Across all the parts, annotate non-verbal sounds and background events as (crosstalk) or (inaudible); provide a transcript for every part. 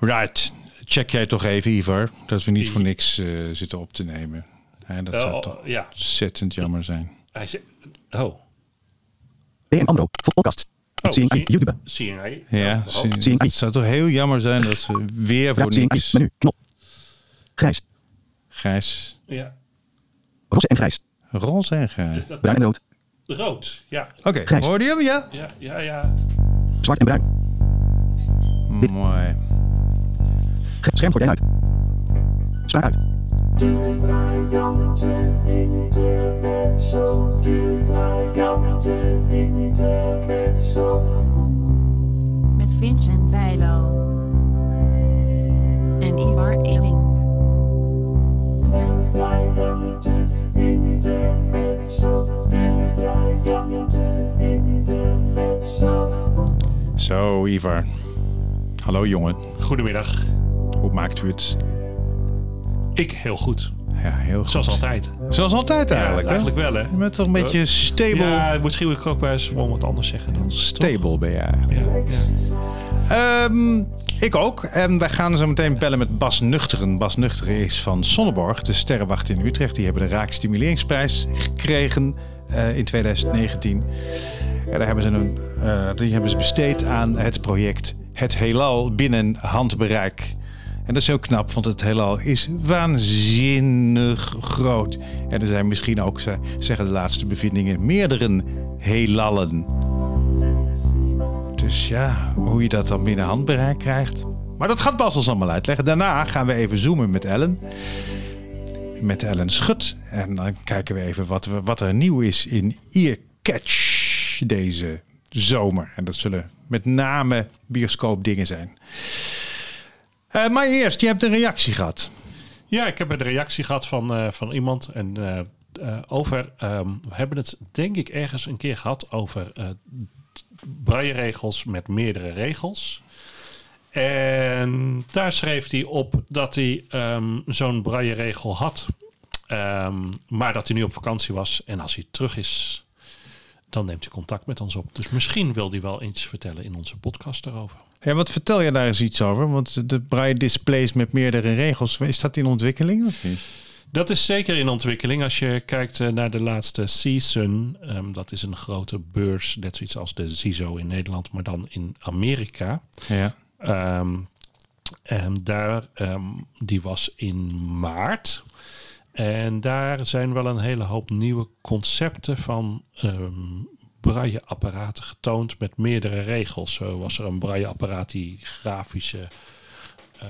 Right. Check jij toch even, Ivar, dat we niet voor niks eh, zitten op te nemen. Hè, dat Oh, zou toch ja. ontzettend jammer zijn. Hij zegt, oh. BN AMRO. Podcast. Oh, CNI. zie- YouTube. CNI. Ja, Oh, zie- CNI. het zou toch heel jammer zijn dat ze weer voor CNI. niks... Menu. Knop. Grijs. Grijs, ja. Roze en grijs. roze en grijs. Dat Bruin en rood. rood? Ja. Oké, Grijs. hoorde je hem? Ja? Ja, ja, ja. Zwart en bruin. Mooi. Schermgordijn uit. Zwaar uit. Met Vincent Bijlo. En Ivar Eling. Zo, Ivar. Hallo jongen. Goedemiddag. Hoe maakt u het? Ik heel goed. Ja, heel goed. Zoals altijd. Zoals altijd eigenlijk, ja, hè? eigenlijk wel, hè? Je bent toch een beetje stable. Ja, misschien moet ik ook wel eens gewoon wat anders zeggen dan. Stable ben je eigenlijk. Ja, ja. Ehm, ik ook. En wij gaan zo meteen bellen met Bas Nuchteren. Bas Nuchteren is van Sonneborg, de sterrenwacht in Utrecht. Die hebben de Raak Stimuleringsprijs gekregen eh, in 2019. Ja, daar hebben ze een, eh, die hebben ze besteed aan het project Het Heelal binnen handbereik. En dat is heel knap, want het heelal is waanzinnig groot. En er zijn misschien ook, ze- zeggen de laatste bevindingen, meerdere heelallen. Dus ja, hoe je dat dan binnen handbereik krijgt. Maar dat gaat Bas ons allemaal uitleggen. Daarna gaan we even zoomen met Ellen. Met Ellen Schut. En dan kijken we even wat, we, wat er nieuw is in Earcatch deze zomer. En dat zullen met name bioscoopdingen zijn. Eh, maar eerst, je hebt een reactie gehad. Ja, ik heb een reactie gehad van, eh, van iemand. En eh, over. ehm, we hebben het denk ik ergens een keer gehad over braille-regels met meerdere regels. En daar schreef hij op dat hij ehm, zo'n braille-regel had. Ehm, maar dat hij nu op vakantie was. En als hij terug is, dan neemt hij contact met ons op. Dus misschien wil hij wel iets vertellen in onze podcast daarover. Ja, wat vertel je daar eens iets over? Want de braille displays met meerdere regels, is dat in ontwikkeling of niet? Dat is zeker in ontwikkeling. Als je kijkt eh, naar de laatste season, ehm, dat is een grote beurs, net zoiets als de CISO in Nederland, maar dan in Amerika. Ja. Ehm, ehm, daar, ehm, die was in maart. En daar zijn wel een hele hoop nieuwe concepten van braille-apparaten getoond met meerdere regels. Zo was er een braille-apparaat die grafische, eh,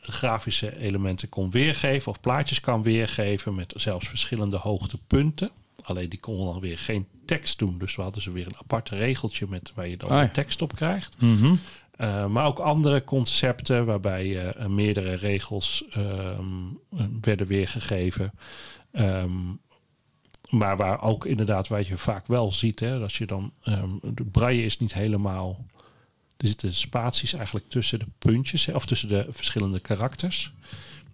grafische elementen kon weergeven of plaatjes kan weergeven met zelfs verschillende hoogtepunten. Alleen die kon dan weer geen tekst doen. Dus we hadden ze weer een apart regeltje met waar je dan Ah ja. de tekst op krijgt. Mhm. Uh, maar ook andere concepten waarbij uh, meerdere regels um, werden weergegeven. Um, maar waar ook inderdaad, wat je vaak wel ziet, hè, als je dan. Um, de braille is niet helemaal. Er zitten spaties eigenlijk tussen de puntjes, hè, of tussen de verschillende karakters.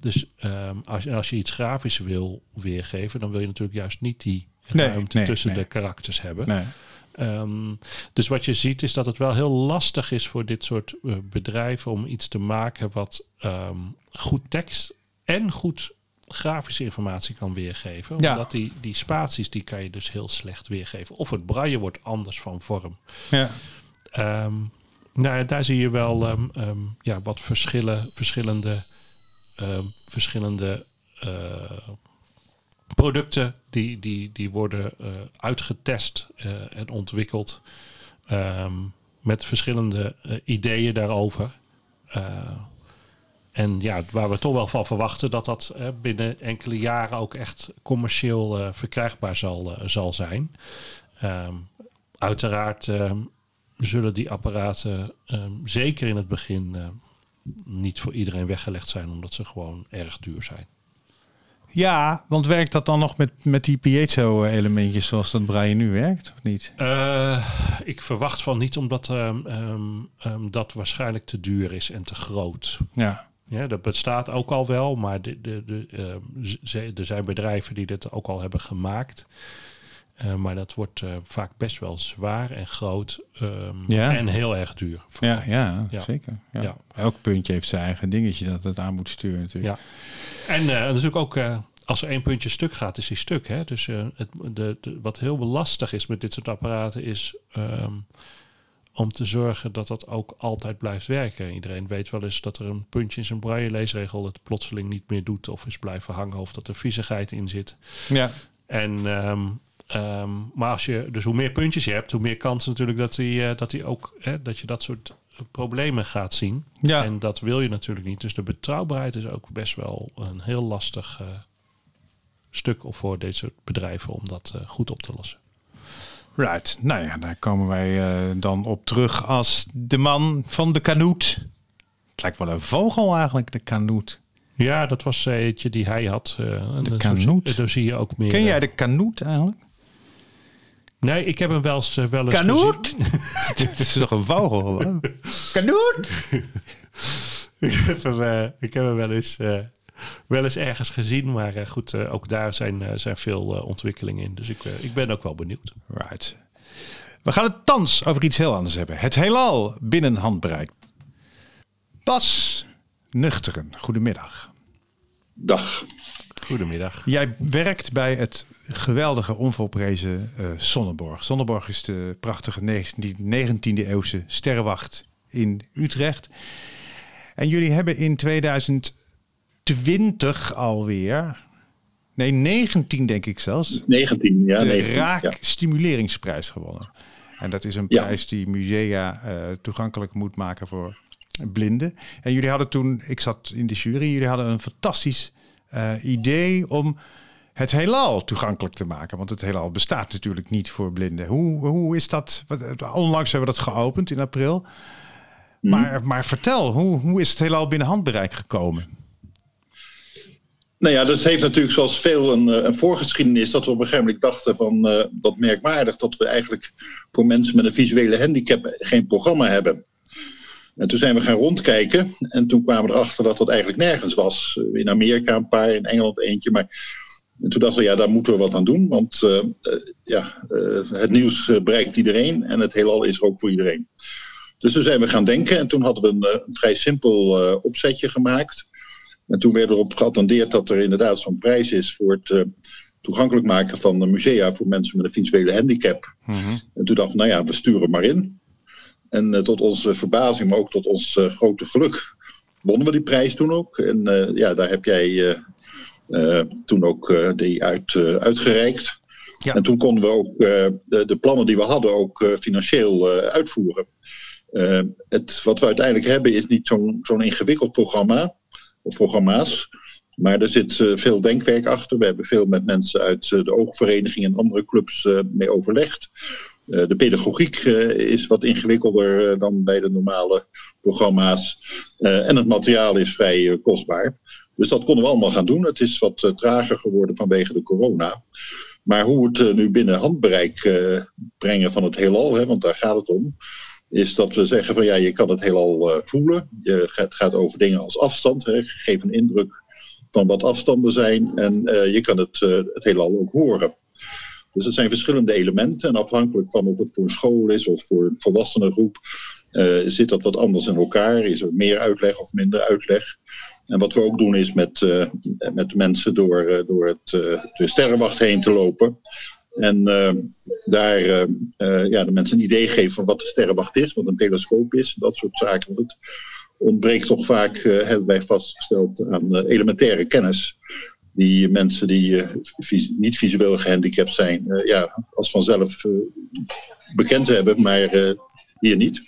Dus um, als, als je iets grafisch wil weergeven, dan wil je natuurlijk juist niet die ruimte nee, tussen nee. de karakters hebben. Um, dus wat je ziet is dat het wel heel lastig is voor dit soort uh, bedrijven om iets te maken wat um, goed tekst en goed grafische informatie kan weergeven. Ja. Omdat die, die spaties die kan je dus heel slecht weergeven. Of het braille wordt anders van vorm. Ja. Um, nou, ja, daar zie je wel um, um, ja, wat verschillen, verschillende, verschillende uh, producten die, die, die worden uh, uitgetest uh, en ontwikkeld met verschillende ideeën daarover. En ja, waar we toch wel van verwachten dat dat binnen enkele jaren ook echt commercieel verkrijgbaar zal, zal zijn. Um, uiteraard um, zullen die apparaten zeker in het begin niet voor iedereen weggelegd zijn, omdat ze gewoon erg duur zijn. Ja, want werkt dat dan nog met, met die piezo-elementjes zoals dat Brian nu werkt, of niet? Uh, ik verwacht van niet, omdat um, um, um, dat waarschijnlijk te duur is en te groot. Ja. Ja, dat bestaat ook al wel, maar de, de, de, ze, er zijn bedrijven die dit ook al hebben gemaakt. Eh, maar dat wordt eh, vaak best wel zwaar en groot ehm, Ja. en heel erg duur. Ja, ja, Ja. zeker. Ja. Elk puntje heeft zijn eigen dingetje dat het aan moet sturen natuurlijk. Ja. En eh, natuurlijk ook als er één puntje stuk gaat, is die stuk. Hè? Dus het, de, de, wat heel lastig is met dit soort apparaten is ehm, om te zorgen dat dat ook altijd blijft werken. Iedereen weet wel eens dat er een puntje in zijn braille leesregel het plotseling niet meer doet of is blijven hangen of dat er viezigheid in zit. Ja. En, ehm, ehm, maar als je, dus hoe meer puntjes je hebt, hoe meer kans natuurlijk dat, die, eh, dat, die ook, hè, dat je dat soort problemen gaat zien. Ja. En dat wil je natuurlijk niet. Dus de betrouwbaarheid is ook best wel een heel lastig eh, stuk voor deze soort bedrijven om dat eh, goed op te lossen. Right. Nou ja, daar komen wij eh, dan op terug als de man van de kanoet. Het lijkt wel een vogel eigenlijk, de kanoet. Ja, dat was eh, eentje die hij had. eh, De kanoet. Zie, dan zie je ook meer. Ken jij de kanoet eigenlijk? Nee, ik heb hem wel eens, wel eens Kanoet? gezien. (laughs) Het is toch een vogel? Kanoet? (laughs) (laughs) ik, heb hem, ik heb hem wel eens, wel eens ergens gezien. Maar eh, goed, eh, ook daar zijn, eh, zijn veel ontwikkelingen in. Dus ik, ik ben ook wel benieuwd. Right. We gaan het thans over iets heel anders hebben. Het heelal binnen handbereik. Bas Nuchteren, goedemiddag. Dag. Goedemiddag. Jij werkt bij het geweldige, onvolprezen eh Sonneborg. Sonneborg is de prachtige 19e eeuwse sterrenwacht in Utrecht. En jullie hebben in 2020 alweer, nee 19 denk ik zelfs, 19, ja. de 19, Raak ja. Stimuleringsprijs gewonnen. En dat is een Ja. prijs die musea eh, toegankelijk moet maken voor blinden. En jullie hadden toen, ik zat in de jury, jullie hadden een fantastisch eh, idee om het heelal toegankelijk te maken. Want het heelal bestaat natuurlijk niet voor blinden. Hoe, hoe is dat? Onlangs hebben we dat geopend in april. Maar, maar vertel, hoe, hoe is het heelal binnen handbereik gekomen? Nou ja, dat heeft natuurlijk zoals veel een, eh, een voorgeschiedenis dat we op een gegeven moment dachten van eh wat merkwaardig dat we eigenlijk voor mensen met een visuele handicap geen programma hebben. En toen zijn we gaan rondkijken en toen kwamen we erachter dat dat eigenlijk nergens was. Eh, In Amerika een paar, in Engeland eentje, maar en toen dachten we ja, daar moeten we wat aan doen, want ja, het nieuws bereikt iedereen en het heelal is er ook voor iedereen. Dus toen zijn we gaan denken en toen hadden we een, een vrij simpel opzetje gemaakt. En toen werd erop geattendeerd dat er inderdaad zo'n prijs is voor het eh, toegankelijk maken van de musea voor mensen met een visuele handicap. En toen dacht ik, nou ja, we sturen maar in. En eh, tot onze verbazing, maar ook tot ons eh, grote geluk, wonnen we die prijs toen ook. En ja, daar heb jij toen ook die uit, uitgereikt. Ja. En toen konden we ook de, de plannen die we hadden ook financieel uitvoeren. Het, wat we uiteindelijk hebben is niet zo'n zo'n ingewikkeld programma programma's. Maar er zit eh, veel denkwerk achter. We hebben veel met mensen uit eh, de oogvereniging en andere clubs eh, mee overlegd. De pedagogiek is wat ingewikkelder dan bij de normale programma's. En het materiaal is vrij kostbaar. Dus dat konden we allemaal gaan doen. Het is wat trager geworden vanwege de corona. Maar hoe het nu binnen handbereik brengen van het heelal, hè, want daar gaat het om, is dat we zeggen van ja, je kan het heelal eh, voelen. Je, het gaat over dingen als afstand. Hè. Geef een indruk van wat afstanden zijn en eh, je kan het, eh, het heelal ook horen. Dus het zijn verschillende elementen en afhankelijk van of het voor een school is of voor een volwassenengroep, zit dat wat anders in elkaar. Is er meer uitleg of minder uitleg? En wat we ook doen is met, met mensen door, door het, de sterrenwacht heen te lopen. En eh, daar eh, eh, ja, de mensen een idee geven van wat de sterrenwacht is, wat een telescoop is, dat soort zaken. Want het ontbreekt toch vaak, eh, hebben wij vastgesteld, aan eh, elementaire kennis. Die mensen die niet visueel gehandicapt zijn, ja, als vanzelf bekend hebben, maar hier niet.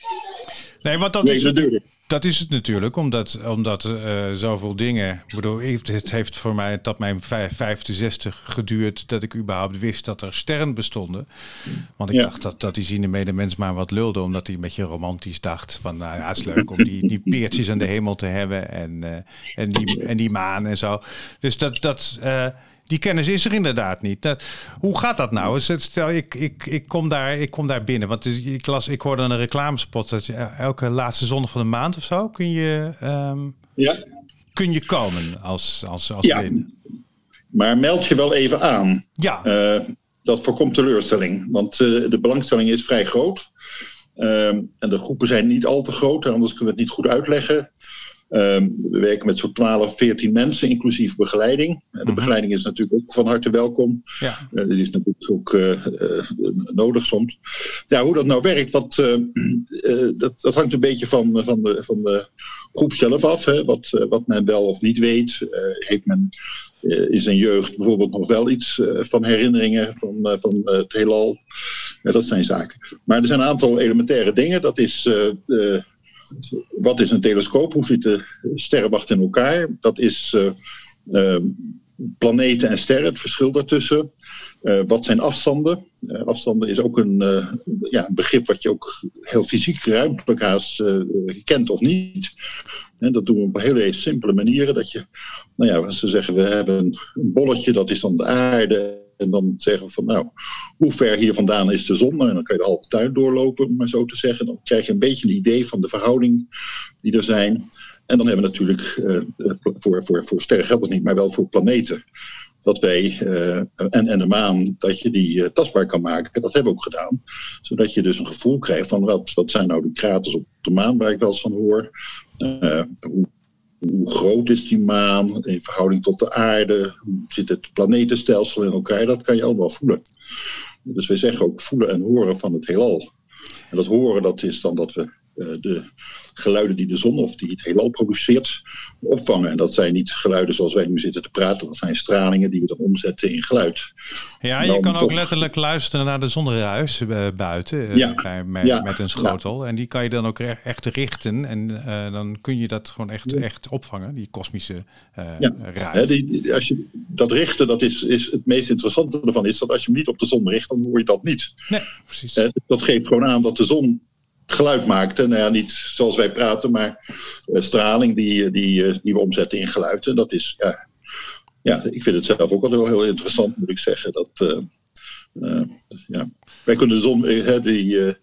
Nee, want dat Nee, is, dat is het natuurlijk, omdat, omdat eh, zoveel dingen. Ik bedoel, het heeft voor mij tot mijn vijf- vijfde, zesde geduurd dat ik überhaupt wist dat er sterren bestonden. Want ik Ja. dacht dat, dat die ziende medemens maar wat lulde, omdat hij een beetje romantisch dacht van, nou ja, het is leuk om die, die peertjes aan de hemel te hebben en, eh, en, die, en die maan en zo. Dus dat, dat, eh, die kennis is er inderdaad niet. Dat, hoe gaat dat nou? Stel, ik, ik, ik, kom daar, ik kom daar binnen. Want ik, las, ik hoorde een reclamespot dat je elke laatste zondag van de maand of zo kun je, ehm, Ja, kun je komen als, als, als Ja. blinde. maar meld je wel even aan. Ja, Eh, dat voorkomt teleurstelling. Want eh, de belangstelling is vrij groot. Ehm, en de groepen zijn niet al te groot, anders kunnen we het niet goed uitleggen. Ehm, we werken met zo'n 12, 14 mensen, inclusief begeleiding. En de Mhm. begeleiding is natuurlijk ook van harte welkom. Ja. Die is natuurlijk ook eh, eh, nodig soms. Ja, hoe dat nou werkt, dat, dat, dat hangt een beetje van, van, de, van de groep zelf af. Hè. Wat, wat men wel of niet weet. Heeft men in zijn jeugd bijvoorbeeld nog wel iets van herinneringen van, van het heelal? Dat zijn zaken. Maar er zijn een aantal elementaire dingen. Dat is... wat is een telescoop? Hoe zit de sterrenwacht in elkaar? Dat is eh, eh, planeten en sterren, het verschil daartussen. Eh, wat zijn afstanden? Afstanden is ook een, ja, begrip wat je ook heel fysiek, ruimtelijk haast kent of niet. En dat doen we op hele simpele manieren. Dat je, nou ja, als ze zeggen we hebben een bolletje, dat is dan de aarde. En dan zeggen van nou, hoe ver hier vandaan is de zon? En dan kan je de halve tuin doorlopen, om maar zo te zeggen. Dan krijg je een beetje een idee van de verhouding die er zijn. En dan hebben we natuurlijk, eh, voor, voor, voor sterren geldt het niet, maar wel voor planeten. Dat wij, eh, en, en de maan, dat je die eh, tastbaar kan maken. Dat hebben we ook gedaan. Zodat je dus een gevoel krijgt van wat, wat zijn nou de kraters op de maan, waar ik wel eens van hoor. Hoe, hoe groot is die maan in verhouding tot de aarde? Hoe zit het planetenstelsel in elkaar? Dat kan je allemaal voelen. Dus wij zeggen ook voelen en horen van het heelal. En dat horen, dat is dan dat we de geluiden die de zon of die het heelal produceert opvangen. En dat zijn niet geluiden zoals wij nu zitten te praten. Dat zijn stralingen die we dan omzetten in geluid. Ja, je kan ook toch- letterlijk luisteren naar de zonneruis eh, buiten eh, Ja. met, Ja. met een schotel. En die kan je dan ook echt richten. En eh, dan kun je dat gewoon echt, echt opvangen, die kosmische eh ruis. Hè, die, als je dat richten, dat is, is het meest interessante ervan, is dat als je hem niet op de zon richt, dan hoor je dat niet. Nee, precies. Hè, dat geeft gewoon aan dat de zon geluid maakt. En nou ja, niet zoals wij praten, maar eh, straling die, die, eh, die we omzetten in geluid. En dat is, ja, ja, ik vind het zelf ook wel heel, interessant, moet ik zeggen. Dat, eh, ja. Wij kunnen de hè, die,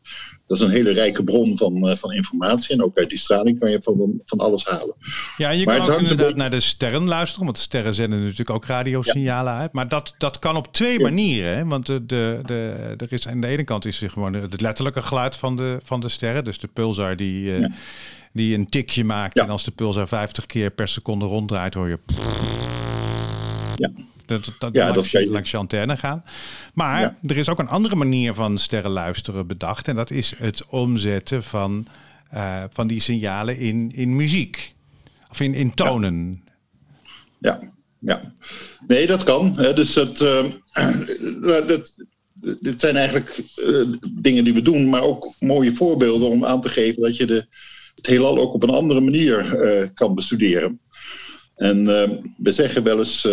dat is een hele rijke bron van, eh, van informatie. En ook uit die straling kan je van, van alles halen. Ja, je Maar kan ook inderdaad naar de sterren luisteren, want de sterren zenden natuurlijk ook radiosignalen uit. Maar dat, dat kan op twee Ja. manieren. Hè? Want de, de, de, er is, aan de ene kant is er gewoon het letterlijke geluid van de, van de sterren. Dus de pulsar die, eh, die een tikje maakt. En als de pulsar 50 keer per seconde ronddraait, hoor je... Ja. Dat, dat, Ja, langs, dat langs je antenne gaan. Maar Ja. er is ook een andere manier van sterren luisteren bedacht. En dat is het omzetten van, eh, van die signalen in, in muziek. Of in, in tonen. Ja, ja. Nee, dat kan. Dus het, (clears throat) eh, nou, dat, dit zijn eigenlijk eh, dingen die we doen, maar ook mooie voorbeelden om aan te geven dat je de, het heelal ook op een andere manier eh, kan bestuderen. En eh, we zeggen wel eens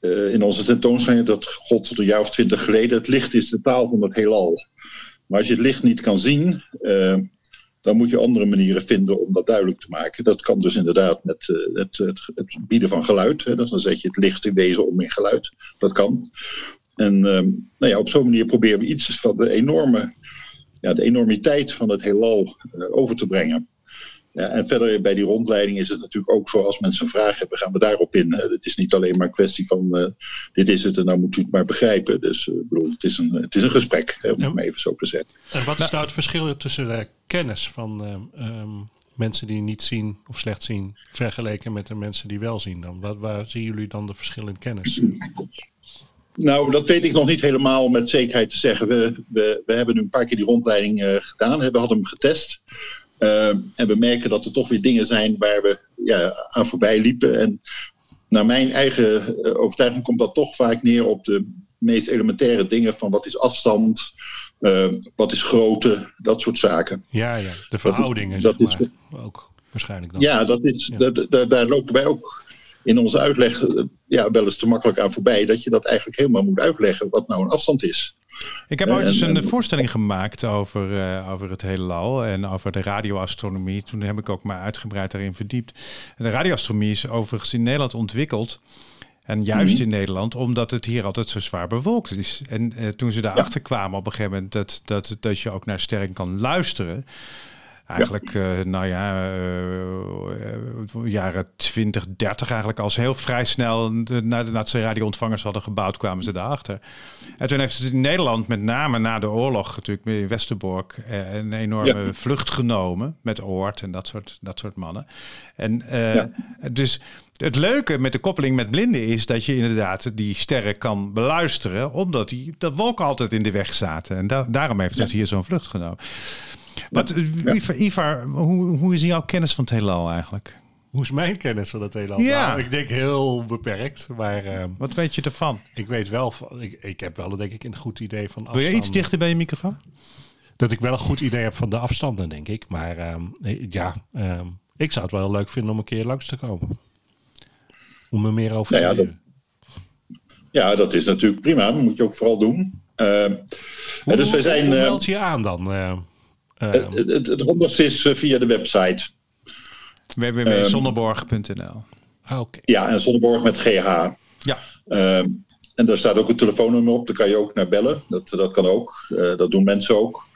eh, in onze tentoonstelling, dat god tot een jaar of twintig geleden, het licht is de taal van het heelal. Maar als je het licht niet kan zien, eh, dan moet je andere manieren vinden om dat duidelijk te maken. Dat kan dus inderdaad met eh, het, het, het bieden van geluid. Hè. Dus dan zet je het licht in wezen om in geluid. Dat kan. En ehm, nou ja, op zo'n manier proberen we iets van de enorme, ja, de enormiteit van het heelal over te brengen. Ja, en verder bij die rondleiding is het natuurlijk ook zo, als mensen een vraag hebben, gaan we daarop in. Hè. Het is niet alleen maar een kwestie van, eh, dit is het en nou moet u het maar begrijpen. Dus eh, ik bedoel, het is een, het is een gesprek, hè, om Ja. het maar even zo te zeggen. En wat is nou het verschil tussen de kennis van ehm, mensen die niet zien of slecht zien, vergeleken met de mensen die wel zien dan? Wat, waar zien jullie dan de verschil in kennis? Nou, dat weet ik nog niet helemaal met zekerheid te zeggen. We, we, we hebben nu een paar keer die rondleiding eh, gedaan. We hadden hem getest. Eh, en we merken dat er toch weer dingen zijn waar we ja, aan voorbij liepen. En naar mijn eigen eh, overtuiging komt dat toch vaak neer op de meest elementaire dingen van wat is afstand, eh, wat is grootte, dat soort zaken. Ja, ja, de verhoudingen, dat zeg is- maar. Ook waarschijnlijk dan. Ja, dat is, Ja. dat- daar- daar lopen wij ook in onze uitleg eh, ja, wel eens te makkelijk aan voorbij. Dat je dat eigenlijk helemaal moet uitleggen wat nou een afstand is. Ik heb ooit eens en- een en- voorstelling gemaakt over, eh, over het heelal en over de radioastronomie. Toen heb ik ook maar uitgebreid daarin verdiept. De radioastronomie is overigens in Nederland ontwikkeld. En juist Mhm. in Nederland, omdat het hier altijd zo zwaar bewolkt is. En eh, toen ze daarachter kwamen op een gegeven moment dat, dat, dat je ook naar sterren kan luisteren. Eigenlijk, eh, nou ja, eh, jaren 20, 30 eigenlijk als heel vrij snel de, nadat ze radioontvangers hadden gebouwd, kwamen ze daarachter. En toen heeft het in Nederland, met name na de oorlog, natuurlijk in Westerbork, eh, een enorme Ja. vlucht genomen met Oort en dat soort, dat soort mannen. En Ja. dus het leuke met de koppeling met blinden is dat je inderdaad die sterren kan beluisteren, omdat die dat wolken altijd in de weg zaten. En da- daarom heeft het hier zo'n vlucht genomen. Wat, Ja. Ivar, Ivar, hoe, hoe is jouw kennis van het heelal eigenlijk? Hoe is mijn kennis van dat heelal? Ja. Nou, ik denk heel beperkt, maar eh, Wat weet je ervan? ik weet wel, van, ik, ik heb wel denk ik een goed idee van Wil je afstanden. iets dichter bij je microfoon? Dat ik wel een goed idee heb van de afstanden, denk ik. Maar ehm, eh, ja, ehm, ik zou het wel leuk vinden om een keer langs te komen. Om er meer over Nou te ja, dat- leren. Ja, dat is natuurlijk prima. Dat moet je ook vooral doen. Hoe, dus wij zijn. hoe eh, meld je je aan dan? Eh, ehm? het, het, het handigste is eh, via de website. www.zonneborg.nl ah, Oké. Ja, en Zonneborg met GH. Ja, Ehm, en daar staat ook een telefoonnummer op, daar kan je ook naar bellen. Dat, dat kan ook, Eh, dat doen mensen ook.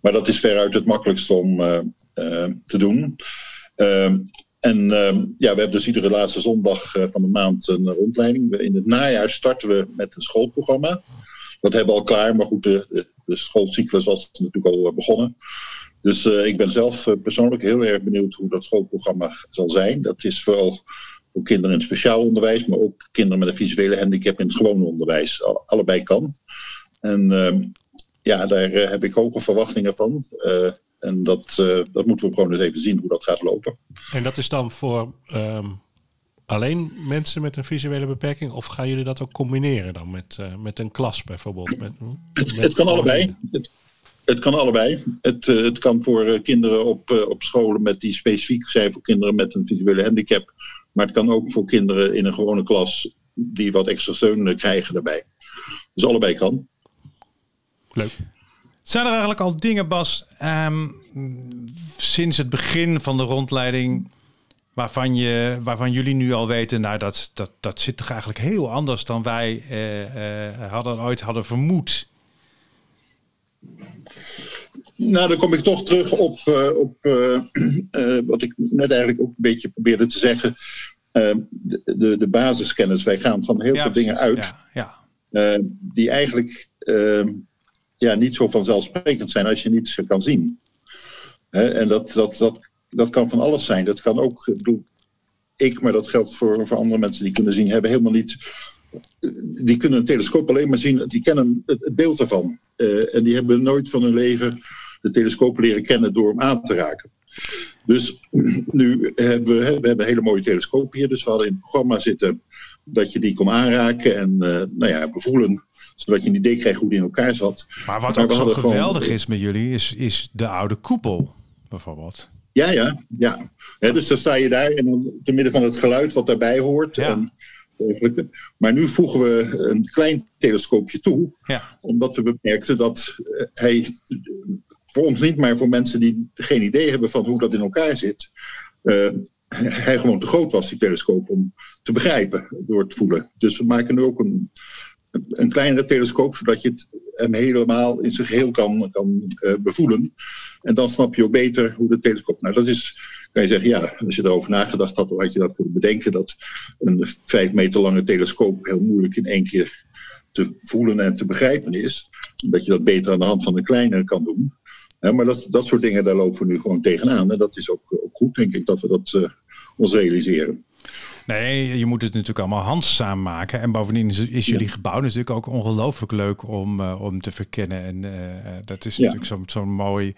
Maar dat is veruit het makkelijkste om eh, eh, te doen. Ehm, en ehm, ja, we hebben dus iedere laatste zondag eh, van de maand een rondleiding. In het najaar starten we met een schoolprogramma. Dat hebben we al klaar, maar goed, de, de, schoolcyclus was natuurlijk al eh, begonnen. Dus eh, ik ben zelf eh, persoonlijk heel erg benieuwd hoe dat schoolprogramma zal zijn. Dat is vooral voor kinderen in het speciaal onderwijs, maar ook kinderen met een visuele handicap in het gewone onderwijs. Al- allebei kan. En ehm, ja, daar eh, heb ik hoge verwachtingen van. En dat, dat moeten we gewoon eens even zien hoe dat gaat lopen. En dat is dan voor ehm, alleen mensen met een visuele beperking? Of gaan jullie dat ook combineren dan met, met een klas bijvoorbeeld? Met, Het, met het kan allebei. Het, het kan allebei. Het, eh, het kan voor eh, kinderen op, eh, op scholen met die specifiek zijn voor kinderen met een visuele handicap. Maar het kan ook voor kinderen in een gewone klas die wat extra steun krijgen daarbij. Dus allebei kan. Leuk. Zijn er eigenlijk al dingen, Bas, ehm, sinds het begin van de rondleiding, waarvan, je, waarvan jullie nu al weten, nou dat, dat, dat zit toch eigenlijk heel anders dan wij hadden, ooit hadden vermoed? Nou, dan kom ik toch terug op, eh, op eh, (clears throat) eh, wat ik net eigenlijk ook een beetje probeerde te zeggen. De, de, de basiskennis. Wij gaan van heel Ja, veel dingen uit Ja, ja. die eigenlijk ja, niet zo vanzelfsprekend zijn als je niet ze kan zien. En dat, dat, dat, dat kan van alles zijn. Dat kan ook, ik bedoel, ik, maar dat geldt voor, voor andere mensen die kunnen zien, hebben helemaal niet. Die kunnen een telescoop alleen maar zien, die kennen het, het beeld ervan. Eh, en die hebben nooit van hun leven de telescoop leren kennen door hem aan te raken. Dus (clears throat) nu hebben we, we hebben een hele mooie telescoop hier. Dus we hadden in het programma zitten dat je die kon aanraken en eh, nou ja, bevoelen. Zodat je een idee krijgt hoe die in elkaar zat. Maar wat Maar ook zo gewoon- geweldig is met jullie, is, is de oude koepel, bijvoorbeeld. Ja, ja, ja. Dus dan sta je daar en dan te midden van het geluid wat daarbij hoort. Ja. En dergelijke. Maar nu voegen we een klein telescoopje toe, Ja, omdat we bemerkten dat eh, hij, voor ons niet, maar voor mensen die geen idee hebben van hoe dat in elkaar zit, eh, hij gewoon te groot was, die telescoop, om te begrijpen door het voelen. Dus we maken nu ook een, een kleinere telescoop, zodat je het hem helemaal in zijn geheel kan, kan eh, bevoelen. En dan snap je ook beter hoe de telescoop. Nou, dat is, kan je zeggen, ja, als je erover nagedacht had, dan had je dat kunnen bedenken dat een vijf meter lange telescoop heel moeilijk in één keer te voelen en te begrijpen is. Dat je dat beter aan de hand van een kleinere kan doen. Maar dat, dat soort dingen, daar lopen we nu gewoon tegenaan. En dat is ook, ook goed, denk ik, dat we dat eh, ons realiseren. Nee, je moet het natuurlijk allemaal handzaam maken. En bovendien is, is jullie gebouw natuurlijk ook ongelooflijk leuk om, eh, om te verkennen. En eh, dat is Ja. natuurlijk zo'n zo'n mooi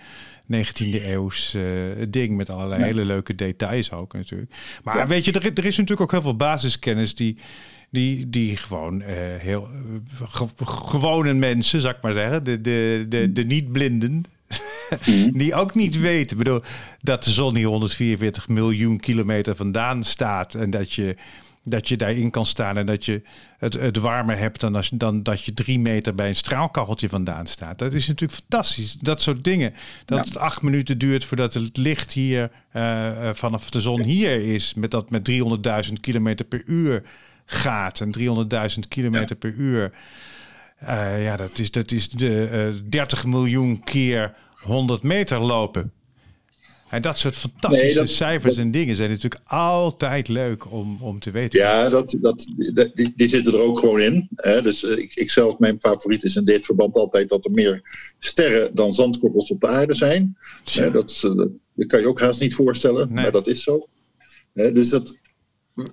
19e eeuws eh, ding met allerlei Ja. hele leuke details ook natuurlijk. Maar weet je, er, er is natuurlijk ook heel veel basiskennis die, die, die gewoon heel ge- gewone mensen, zou ik maar zeggen, de, de, de, de niet-blinden, die ook niet weten. Ik bedoel, dat de zon hier 144 miljoen kilometer vandaan staat en dat je, dat je daarin kan staan en dat je het, het warmer hebt dan, als, dan dat je drie meter bij een straalkacheltje vandaan staat. Dat is natuurlijk fantastisch. Dat soort dingen. Dat Ja. het acht minuten duurt voordat het licht hier eh, eh, vanaf de zon hier is, met dat met 300.000 kilometer per uur gaat en 300.000 kilometer per uur. Eh, ja, dat is, dat is de eh 30 miljoen keer 100 meter lopen. En dat soort fantastische Nee, dat- cijfers en dingen zijn natuurlijk altijd leuk om, om te weten. Ja, dat, dat, die, die zitten er ook gewoon in. Hè. Dus eh, ik, ik zelf, mijn favoriet is in dit verband altijd dat er meer sterren dan zandkorrels op de aarde zijn. Dat, eh, dat kan je ook haast niet voorstellen, Nee. maar dat is zo. Dus dat,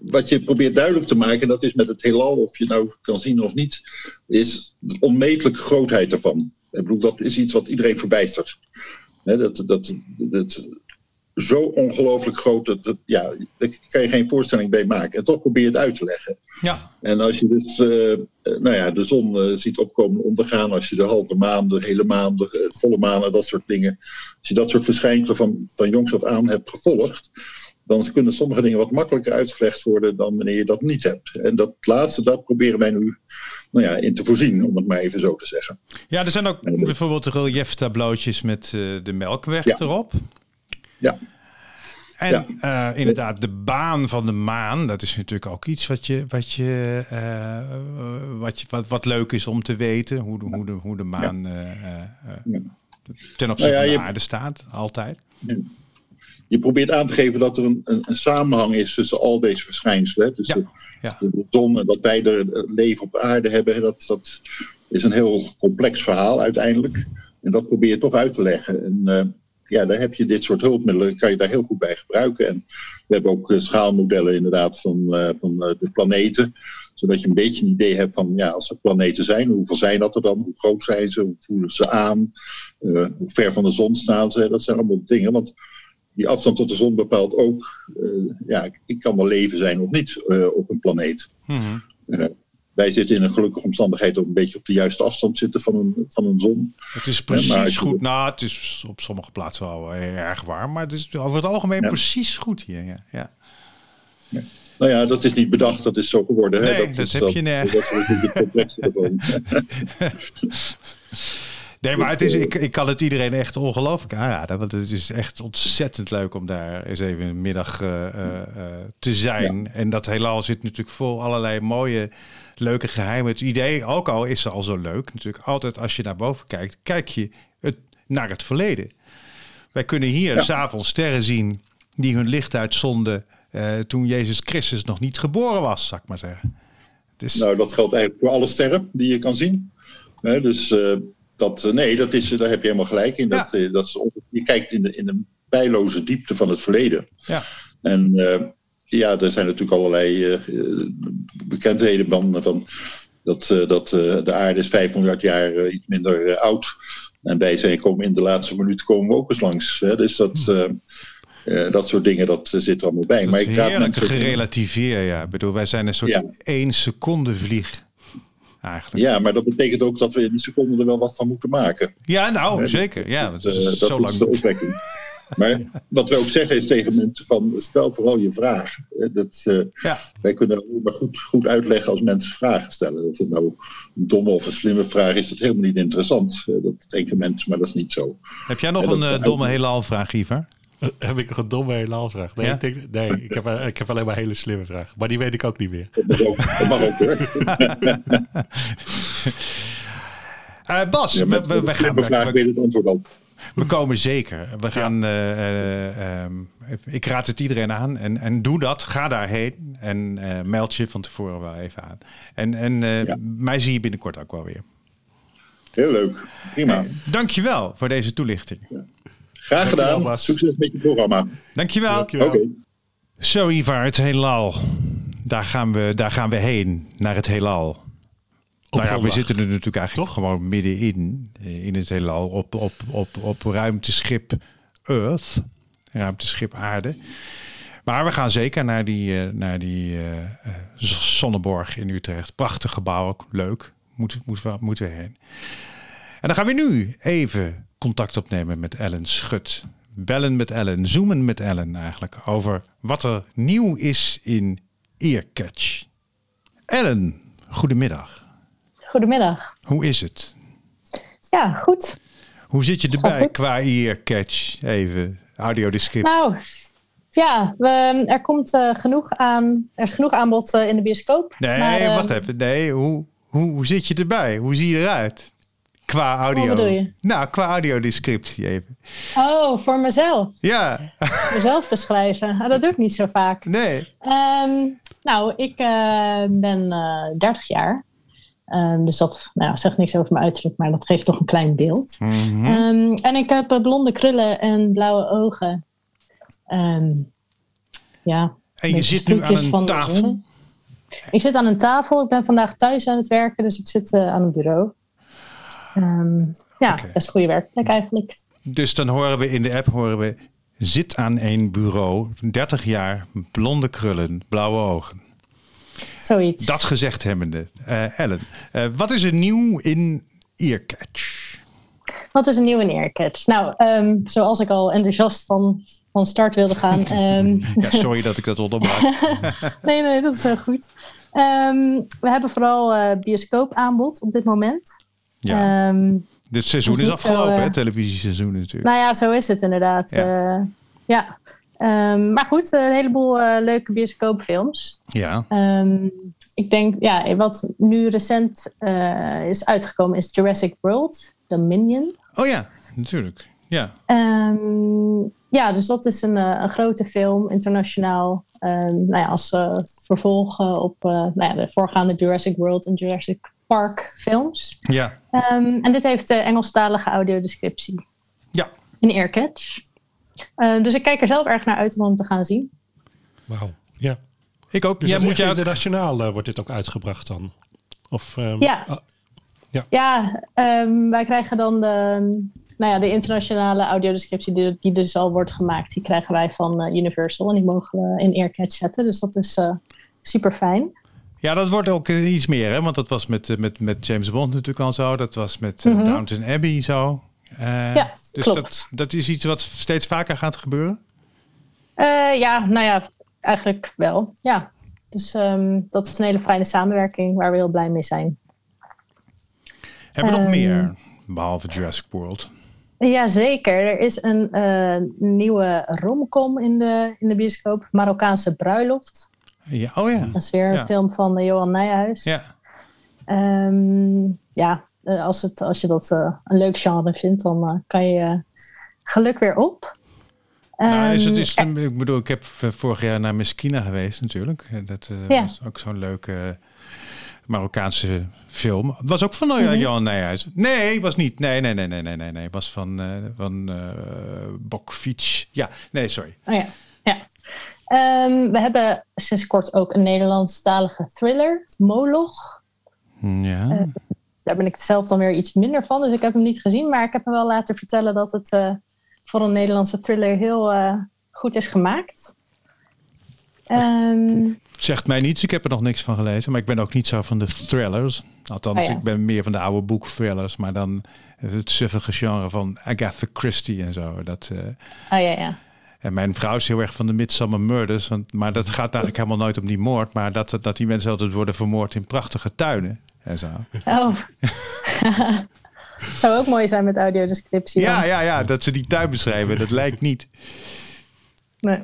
wat je probeert duidelijk te maken, en dat is met het heelal, of je nou kan zien of niet, is de onmetelijke grootheid ervan. Ik bedoel, dat is iets wat iedereen verbijstert. Dat, dat, dat, zo ongelooflijk groot, dat, dat, ja, daar kan je geen voorstelling bij maken. En toch probeer je het uit te leggen. Ja, En als je dus eh, eh, nou ja, de zon eh, ziet opkomen en ondergaan, als je de halve maan, de hele maan, de eh, volle maan en dat soort dingen, als je dat soort verschijnselen van, van jongs af aan hebt gevolgd, dan kunnen sommige dingen wat makkelijker uitgelegd worden dan wanneer je dat niet hebt. En dat laatste, dat proberen wij nu nou ja, in te voorzien, om het maar even zo te zeggen. ja er zijn ook dat- bijvoorbeeld relieftableautjes met eh, de melkweg Ja. erop. Ja. En eh, inderdaad, de baan van de maan, dat is natuurlijk ook iets wat, je, wat, je, eh, wat, je, wat, wat leuk is om te weten. Hoe de, hoe de, hoe de maan eh, eh, eh, ten opzichte Nou ja, van de je- aarde staat, altijd. Je probeert aan te geven dat er een, een, een samenhang is tussen al deze verschijnselen. hè. Dus Ja, de, ja. de zon en wat wij er eh, leven op aarde hebben, dat, dat is een heel complex verhaal uiteindelijk. En dat probeer je toch uit te leggen. En eh, ja, daar heb je dit soort hulpmiddelen, kan je daar heel goed bij gebruiken. En we hebben ook eh, schaalmodellen inderdaad van, van de planeten. Zodat je een beetje een idee hebt van, ja, als er planeten zijn, hoeveel zijn dat er dan? Hoe groot zijn ze? Hoe voelen ze aan? Hoe ver van de zon staan ze? Dat zijn allemaal dingen. Want die afstand tot de zon bepaalt ook, eh, ja, ik kan wel leven zijn of niet eh, op een planeet. Mhm. Eh, wij zitten in een gelukkige omstandigheid om een beetje op de juiste afstand zitten van een, van een zon. Het is precies je- goed. Nou, het is op sommige plaatsen wel erg warm, maar het is over het algemeen Ja. precies goed hier. Ja. Ja. Nou ja, dat is niet bedacht, dat is zo geworden. hè. Nee, dat is heb je nergens. Dat is het complexe ervan. (laughs) Nee, maar het is, ik, ik kan het iedereen echt ongelooflijk aanraden. Want het is echt ontzettend leuk om daar eens even een middag eh, eh, eh, te zijn. En dat heelal zit natuurlijk vol allerlei mooie, leuke geheimen. Het idee, ook al is ze al zo leuk, natuurlijk altijd als je naar boven kijkt, kijk je het, naar het verleden. Wij kunnen hier Ja. s'avonds sterren zien die hun licht uitzonden eh, toen Jezus Christus nog niet geboren was, zou ik maar zeggen. Nou, dat geldt eigenlijk voor alle sterren die je kan zien. Dus dat, eh, nee, dat is, daar heb je helemaal gelijk in. Dat, eh, dat is, je kijkt in de, in de bijloze diepte van het verleden. ja. En eh, ja, er zijn natuurlijk allerlei eh, eh, bekendheden van, van dat, eh, dat eh, de aarde is 5 miljard jaar eh, iets minder eh, oud. En wij zijn, komen in de laatste minuut komen we ook eens langs. Hè? Dus dat, eh, eh, dat soort dingen, dat eh, zit er allemaal bij. Dat maar is ik raad mensen... gerelativeer, ja. Ik bedoel, wij zijn een soort Ja. één seconde vlieg. Eigenlijk. Ja, maar dat betekent ook dat we in die seconde er wel wat van moeten maken. Ja, nou, zeker. Ja, dat, dat eh, is dat zo is lang. de opwekking. (laughs) Maar wat we ook zeggen is tegen mensen van stel vooral je vraag. Dat, eh, Ja. Wij kunnen maar goed, goed uitleggen als mensen vragen stellen. Of het nou een domme of een slimme vraag is, dat helemaal niet interessant. Eh, Dat denken mensen, maar dat is niet zo. Heb jij nog een eh, uit- domme Ivar? (laughs) Heb ik een domme heelal vraag? Nee, Ja? ik, denk, nee ik, heb, ik heb alleen maar een hele slimme vraag. Maar die weet ik ook niet meer. Dat mag ook, hoor. (laughs) Eh, Bas, Ja, we, met we, we een gaan, slimme vraag het antwoord al. we komen zeker. We gaan, eh, eh, ehm, ik raad het iedereen aan. En, en doe dat. Ga daarheen. En eh, meld je van tevoren wel even aan. En, en eh, Ja. mij zie je binnenkort ook wel weer. Heel leuk. Prima. Dankjewel voor deze toelichting. Graag Dankjewel, gedaan. Bas. Succes met je programma. Dankjewel. Dankjewel. Oké. Zo Ivar, het heelal. Daar gaan, we, daar gaan we heen, naar het heelal. nou ja, we zitten er natuurlijk eigenlijk gewoon middenin, eh, in het heelal, op, op, op, op ruimteschip Earth, ruimteschip aarde. Maar we gaan zeker naar die, eh, naar die eh, eh, Zonneborg in Utrecht. Prachtig gebouw, ook leuk. Moeten, moeten, we, moeten we heen. En dan gaan we nu even contact opnemen met Ellen Schut. Bellen met Ellen, zoomen met Ellen eigenlijk. Over wat er nieuw is in Earcatch. Ellen, goedemiddag. Goedemiddag. Hoe is het? Ja, goed. Hoe zit je erbij qua Earcatch? Even, audiodescript. Nou, ja, we, er komt eh, genoeg aan. Er is genoeg aanbod eh, in de bioscoop. nee, Maar, wacht even. Nee, hoe, hoe, hoe zit je erbij? Hoe zie je eruit? Qua audio. Wat bedoel je? Nou, qua audiodescriptie even. Oh, voor mezelf. Ja, (laughs) Mezelf beschrijven. Ah, dat doe ik niet zo vaak. nee. Ehm, nou, ik eh, ben eh 30 jaar. Ehm, dus dat nou, zegt niks over mijn uiterlijk, maar dat geeft toch een klein beeld. Mhm. Ehm, en ik heb eh, blonde krullen en blauwe ogen. Ja, En je zit nu aan een tafel. ik zit aan een tafel. Ik ben vandaag thuis aan het werken, dus ik zit aan een bureau. Ehm, ja, Oké. best goede werkplek eigenlijk. Dus dan horen we in de app, horen we, zit aan een bureau, 30 jaar, blonde krullen, blauwe ogen. Zoiets. Dat gezegd hebbende. Eh, Ellen, eh, wat is er nieuw in Earcatch? Wat is een nieuwe neercatch? Nou, ehm, zoals ik al enthousiast van, van start wilde gaan. (laughs) ehm, Ja, sorry dat ik dat onderbrak. (laughs) nee, nee, dat is heel goed. We hebben vooral eh bioscoopaanbod op dit moment. Ja, Ehm, dit seizoen dat is is niet zo, afgelopen, eh, hè? Televisieseizoen natuurlijk. nou ja, zo is het inderdaad. Ja. Ja. ja. Ehm, maar goed, een heleboel eh, leuke bioscoopfilms. Ja, Ehm, ik denk, ja, wat nu recent eh, is uitgekomen is Jurassic World, Dominion. oh ja, natuurlijk. Ja, ja, dus dat is een, eh, een grote film, internationaal. Ehm, nou ja, als eh, vervolg eh, op eh, nou ja, de voorgaande Jurassic World en Jurassic Park films. ja, Ehm, en dit heeft de Engelstalige audiodescriptie ja. in Earcatch. Eh, dus ik kijk er zelf erg naar uit om hem te gaan zien. Wauw. Ja. Ik ook. Dus Jij dat moet je internationaal eh, wordt dit ook uitgebracht dan? Of, ehm, Ja. ah, Ja, ehm, wij krijgen dan de, nou ja, de internationale audiodescriptie die, die dus al wordt gemaakt. Die krijgen wij van eh, Universal en die mogen we in Earcatch zetten. Dus dat is super fijn. Ja, dat wordt ook eh, iets meer, hè? Want dat was met, eh, met, met James Bond natuurlijk al zo. Dat was met eh, Mhm. Downton Abbey zo. Ja, dus klopt. Dat, dat is iets wat steeds vaker gaat gebeuren. Ja, nou ja, eigenlijk wel. Ja. Dus ehm, dat is een hele fijne samenwerking waar we heel blij mee zijn. Hebben we nog Ehm. meer, behalve Jurassic World? Jazeker, er is een eh, nieuwe romcom in de, in de bioscoop. Marokkaanse bruiloft. Ja, oh ja. Dat is weer een film van eh, Johan Nijhuis. Ja, Ehm, ja, eh, als, het, als je dat eh, een leuk genre vindt, dan kan je geluk weer op. nou, is het, Ehm, is, ik bedoel, ik heb vorig jaar naar Meskina geweest natuurlijk. Dat Ja. was ook zo'n leuke Marokkaanse film. Was ook van Mhm. Johan Nijhuis. Nee, was niet. Nee, nee, nee, nee, nee, nee. nee. Was van, van Bokfiets. Ja, nee, sorry. Oh ja, ja. Ehm, we hebben sinds kort ook een Nederlandstalige thriller, Moloch. Ja. Eh, Daar ben ik zelf dan weer iets minder van, dus ik heb hem niet gezien. Maar ik heb me wel laten vertellen dat het eh, voor een Nederlandse thriller heel eh, goed is gemaakt. Ehm, Zegt mij niets. Ik heb er nog niks van gelezen. Maar ik ben ook niet zo van de thrillers. Althans, Oh ja. ik ben meer van de oude boekthrillers. Maar dan het suffige genre van Agatha Christie en zo. Dat, oh ja, ja. En mijn vrouw is heel erg van de Midsummer Murders. Want, maar dat gaat eigenlijk helemaal nooit om die moord. Maar dat, dat die mensen altijd worden vermoord in prachtige tuinen. En zo. Oh. Het (laughs) (laughs) zou ook mooi zijn met audiodescriptie. Ja, dan. ja, ja. Dat ze die tuin beschrijven. Dat lijkt niet. Nee.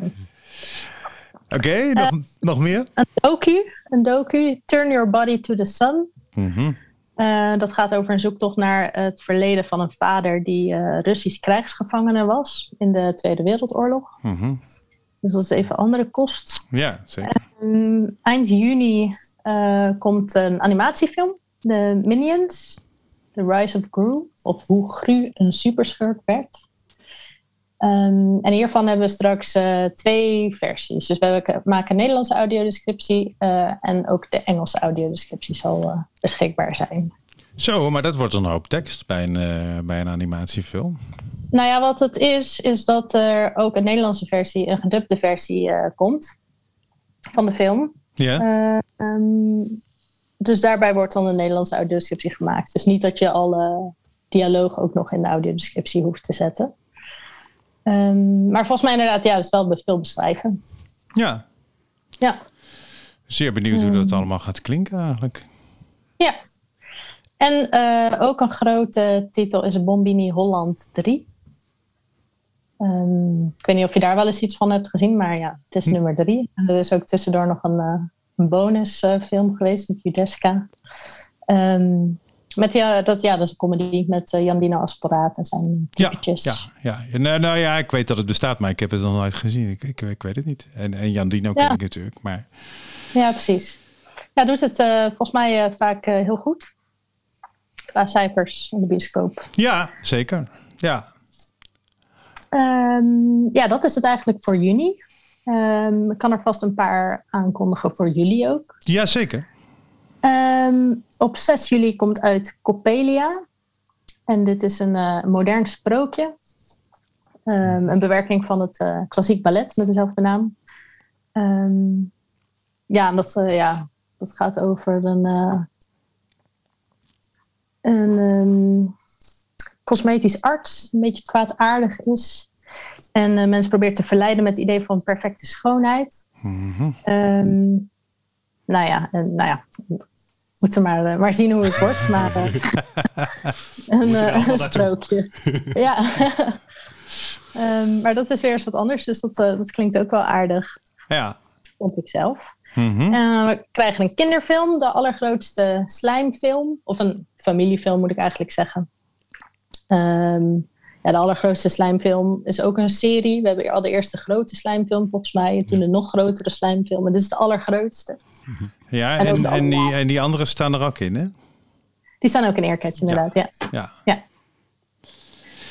Oké, nog, nog meer? Een docu, een docu, Turn Your Body to the Sun. Mhm. Eh, dat gaat over een zoektocht naar het verleden van een vader die eh, Russisch krijgsgevangene was in de Tweede Wereldoorlog. Mhm. Dus dat is even andere kost. Ja, zeker. Mm, eind juni eh, komt een animatiefilm, The Minions, The Rise of Gru, of hoe Gru een superschurk werd. Ehm, en hiervan hebben we straks eh, twee versies. Dus we maken een Nederlandse audiodescriptie eh, en ook de Engelse audiodescriptie zal eh, beschikbaar zijn. Zo, maar dat wordt een hoop tekst bij een, bij een animatiefilm. Nou ja, wat het is, is dat er ook een Nederlandse versie, een gedubde versie komt van de film. Ja. Eh, ehm, dus daarbij wordt dan een Nederlandse audiodescriptie gemaakt. Dus niet dat je alle dialoog ook nog in de audiodescriptie hoeft te zetten. Ehm, maar volgens mij inderdaad, ja, het is wel veel beschrijven. ja. Ja, Zeer benieuwd hoe dat allemaal gaat klinken eigenlijk. ja. En eh, ook een grote titel is Bombini Holland 3. Ehm, ik weet niet of je daar wel eens iets van hebt gezien, maar ja, het is nummer 3. En er is ook tussendoor nog een, eh, een bonusfilm geweest met Judeska. Ehm, met ja, dat, ja, dat is een comedy met Jan Dino Asporaat en zijn typetjes. ja, ja. Ja, Nou, nou ja, ik weet dat het bestaat, maar ik heb het nog nooit gezien. Ik, ik, ik weet het niet. En, en Jan Dino ken ik natuurlijk. Maar Ja, precies. Ja, doet het eh, volgens mij eh, vaak heel goed. Qua cijfers in de bioscoop. ja, zeker. Ja, Ehm, ja, dat is het eigenlijk voor juni. Ehm, ik kan er vast een paar aankondigen voor juli ook. ja Ehm, op 6 juli komt uit Coppelia. En dit is een eh, modern sprookje. Ehm, een bewerking van het eh, klassiek ballet met dezelfde naam. Ehm, ja, en dat, eh, ja, dat gaat over een, een cosmetisch arts, een beetje kwaadaardig is. En mensen probeert te verleiden met het idee van perfecte schoonheid. Mhm. Nou ja, en, nou ja, we moeten maar, eh, maar zien hoe het wordt. Maar eh, (laughs) een, eh, naartoe. sprookje. (laughs) ja. (laughs) Ehm, maar dat is weer eens wat anders, dus dat, eh, dat klinkt ook wel aardig, Ja. vond ik zelf. Mhm. Eh, we krijgen een kinderfilm, de allergrootste slijmfilm. Of een familiefilm moet ik eigenlijk zeggen. Ehm, ja, de allergrootste slijmfilm is ook een serie. We hebben al de eerste grote slijmfilm volgens mij. En toen een nog grotere slijmfilm. Maar dit is de allergrootste. Ja, En en, die, en die anderen staan er ook in, hè? Die staan ook in Aircatch inderdaad, ja. Ja. Ja.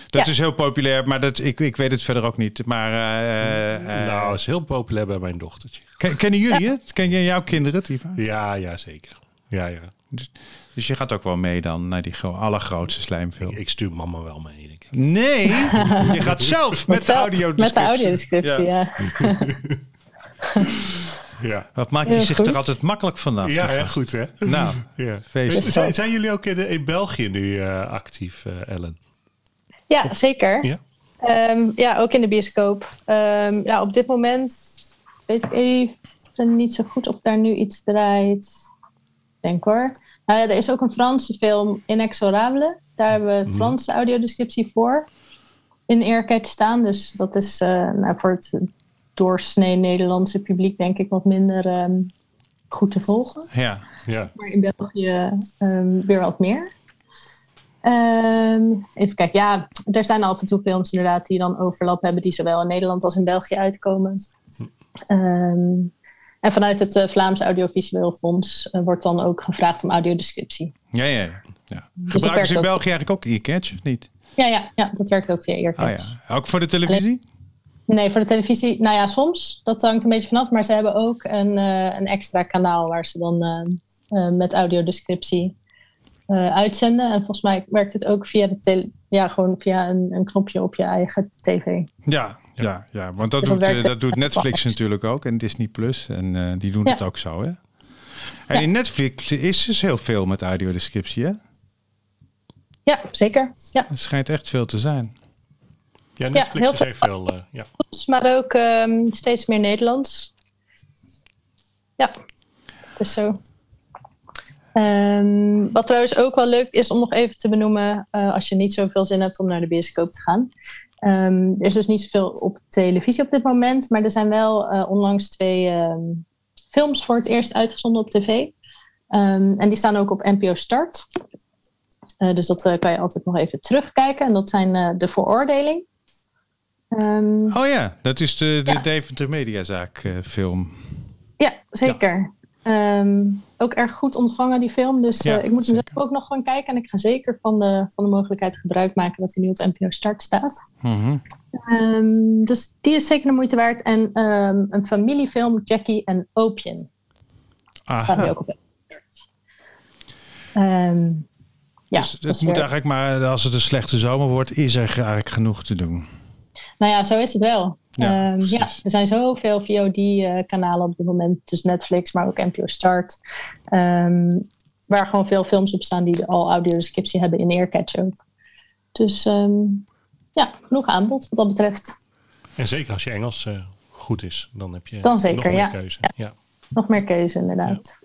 Dat Ja. is heel populair, maar dat, ik, ik weet het verder ook niet. Maar eh, eh, nou, is heel populair bij mijn dochtertje. ken- kennen jullie het? Ken je jouw kinderen, Tiva? Ja, ja, zeker. Ja, ja. Dus je gaat ook wel mee dan naar die gro- allergrootste slijmfilm? Ik, ik stuur mama wel mee, denk ik. Nee, je gaat zelf met, de zelf- audio Met de audiodescriptie, ja. Ja, (laughs) Wat maakt hij zich goed. er altijd makkelijk vanaf? ja, ja goed hè. Nou, (laughs) Ja. Zijn, zijn jullie ook in, in België nu eh, actief, eh, Ellen? Ja, zeker. Ja? Ehm, ja, ook in de bioscoop. Ehm, ja, op dit moment weet ik even niet zo goed of daar nu iets draait. Denk hoor. Nou ja, er is ook een Franse film, Inexorable. Daar hebben we het Mhm. Franse audiodescriptie voor in Aircatch staan. Dus dat is eh, nou, voor het doorsnee Nederlandse publiek denk ik wat minder ehm, goed te volgen. Ja, Ja. Maar in België ehm, weer wat meer. Ehm, even kijken, ja, er zijn af en toe films inderdaad die dan overlap hebben, die zowel in Nederland als in België uitkomen. En vanuit het eh, Vlaams Audiovisueel Fonds eh, wordt dan ook gevraagd om audiodescriptie. ja, ja. ja. ja. Dus Gebruiken ze in ook. België eigenlijk ook e-catch of niet? Ja, ja, ja, dat werkt ook via Oh Earcatch. ja, ook voor de televisie? Nee, voor de televisie, nou ja, soms. Dat hangt een beetje vanaf. Maar ze hebben ook een, eh, een extra kanaal waar ze dan eh, eh, met audiodescriptie eh, uitzenden. En volgens mij werkt het ook via de tele ja, gewoon via een, een knopje op je eigen tv. Ja, ja, ja. want dat, Dus dat doet, werkt dat doet (laughs) Netflix natuurlijk ook en Disney Plus. En eh, die doen Ja. het ook zo, hè? En Ja. in Netflix is dus heel veel met audiodescriptie, hè? Ja, zeker. Ja. Het schijnt echt veel te zijn. Ja, Netflix heel is veel- heel veel. eh, ja. Maar ook ehm, steeds meer Nederlands. Ja, het is zo. Ehm, wat trouwens ook wel leuk is om nog even te benoemen, eh, als je niet zoveel zin hebt om naar de bioscoop te gaan. Ehm, er is dus niet zoveel op televisie op dit moment, maar er zijn wel eh, onlangs twee films voor het eerst uitgezonden op tv. En die staan ook op NPO Start. Eh, dus dat eh, kan je altijd nog even terugkijken. En dat zijn eh, De Veroordeling. Ehm, Oh ja, dat is de, de Ja. Deventer Mediazaak eh, film. Ja, zeker. Ehm, ook erg goed ontvangen, die film. Dus Ja, eh, ik moet hem ook nog gaan kijken. En ik ga zeker van de, van de mogelijkheid gebruik maken dat hij nu op NPO Start staat. Mhm. Ehm, dus die is zeker de moeite waard. En een familiefilm, Jackie en Opium. Staat nu ook op ja, dus dat het moet weer- eigenlijk maar, als het een slechte zomer wordt, is er eigenlijk genoeg te doen. Nou ja, zo is het wel. Ja, Ehm, ja, er zijn zoveel VOD-kanalen op dit moment. Dus Netflix, maar ook NPO Start. ehm, waar gewoon veel films op staan die al audiodescriptie hebben in Aircatch ook. Dus ehm, ja, genoeg aanbod wat dat betreft. En zeker als je Engels eh, goed is, dan heb je Dan zeker, nog meer ja. keuze. Ja. Ja. Nog meer keuze inderdaad.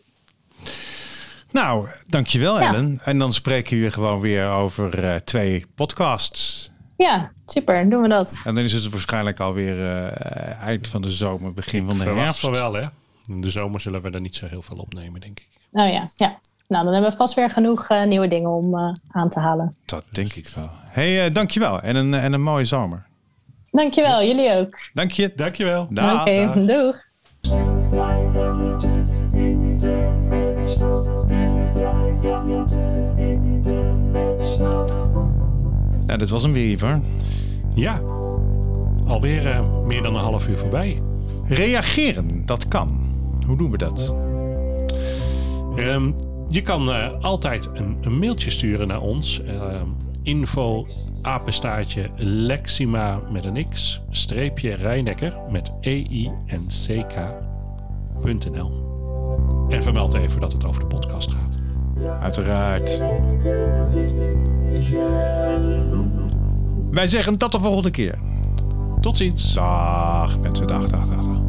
Nou, dankjewel. Ellen. En dan spreken we gewoon weer over eh, twee podcasts. Ja, super. Doen we dat. En dan is het waarschijnlijk alweer eh eind van de zomer, begin van de herfst. van wel, hè? In de zomer zullen we er niet zo heel veel opnemen, denk ik. Oh ja, ja. Nou, dan hebben we vast weer genoeg eh, nieuwe dingen om eh, aan te halen. Dat denk ik wel. hey, dankjewel. En een, en een mooie zomer. Dankjewel, jullie ook. Dank je. Dankjewel. Oké, dag. doeg. Dit was hem weer, Ivar. Ja, alweer eh, meer dan een half uur voorbij. Reageren, dat kan. Hoe doen we dat? Ehm, je kan eh, altijd een, een mailtje sturen naar ons. Ehm, info apenstaartje Lexima met een x streepje Rijnekker met ei en ck.nl. En vermeld even dat het over de podcast gaat. Uiteraard. Wij zeggen tot de volgende keer. Tot ziens. Dag mensen, dag, dag, dag. dag.